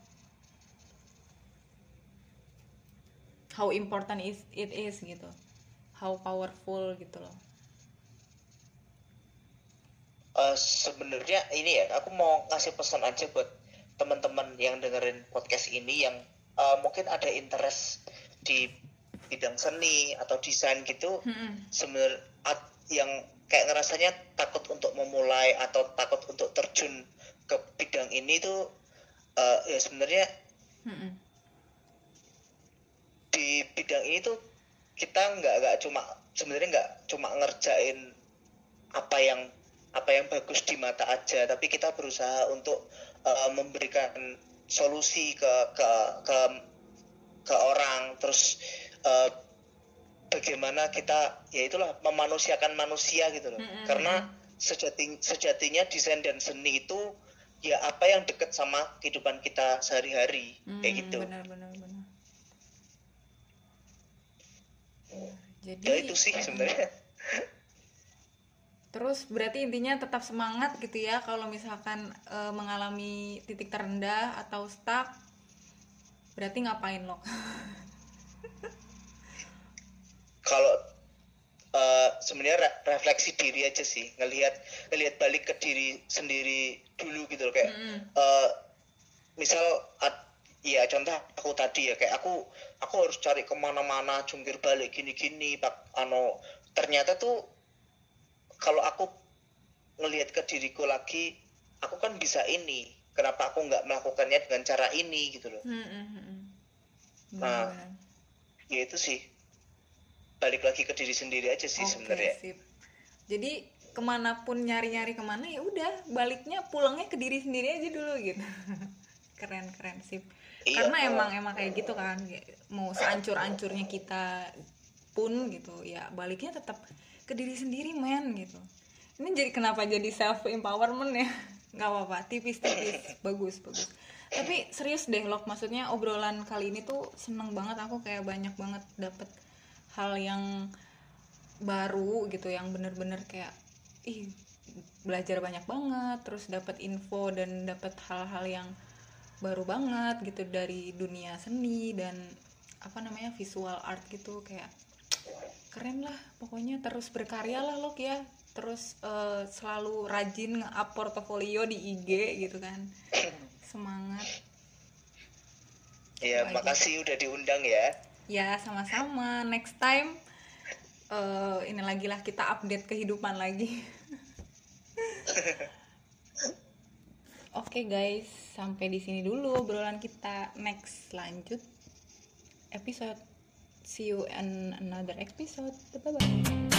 how important is it is gitu how powerful gitu loh Eh, sebenarnya ini ya aku mau ngasih pesan aja buat teman-teman yang dengerin podcast ini yang eh, mungkin ada interest di bidang seni atau desain gitu Mm-mm. sebenarnya yang kayak ngerasanya takut untuk memulai atau takut untuk terjun ke bidang ini tuh eh, ya sebenarnya Mm-mm. di bidang ini tuh kita nggak nggak cuma sebenarnya nggak cuma ngerjain apa yang apa yang bagus di mata aja tapi kita berusaha untuk uh, memberikan solusi ke ke ke ke orang. Terus uh, bagaimana kita ya itulah memanusiakan manusia gitu loh. Mm-mm. karena sejati sejatinya desain dan seni itu ya apa yang deket sama kehidupan kita sehari-hari. Kayak Hmm, gitu. benar benar benar jadi ya itu sih sebenarnya terus berarti intinya tetap semangat gitu ya kalau misalkan eh, mengalami titik terendah atau stuck berarti ngapain lo kalau eh, sebenarnya re- refleksi diri aja sih ngelihat ngelihat balik ke diri sendiri dulu gitu loh kayak Mm-mm. eh, misal ad- ya contoh aku tadi ya kayak aku aku harus cari ke mana-mana jungkir balik gini-gini pak ano ternyata tuh kalau aku ngelihat ke diriku lagi aku kan bisa ini kenapa aku nggak melakukannya dengan cara ini gitu loh Hmm, hmm. Nah, ya itu sih balik lagi ke diri sendiri aja sih Oke, sebenarnya sip. Jadi ke mana pun nyari-nyari ke mana ya udah baliknya pulangnya ke diri sendiri aja dulu gitu. keren keren sip. Iya. Karena emang emang kayak gitu kan mau seancur-ancurnya kita pun gitu ya baliknya tetap ke diri sendiri men gitu. Ini jadi kenapa jadi self empowerment ya? nggak apa-apa tipis-tipis bagus bagus. Tapi serius deh loh maksudnya obrolan kali ini tuh seneng banget aku kayak banyak banget dapet hal yang baru gitu yang bener-bener kayak ih belajar banyak banget terus dapat info dan dapat hal-hal yang baru banget gitu dari dunia seni dan apa namanya visual art gitu kayak keren lah pokoknya terus berkarya lah lo ya. Terus eh, selalu rajin nge-up portofolio di IG gitu kan. Semangat. Ya, makasih udah diundang ya. ya sama-sama. Next time eh, ini lagi lah kita update kehidupan lagi Oke guys, sampai di sini dulu obrolan kita. Next lanjut episode. See you in another episode. Bye bye.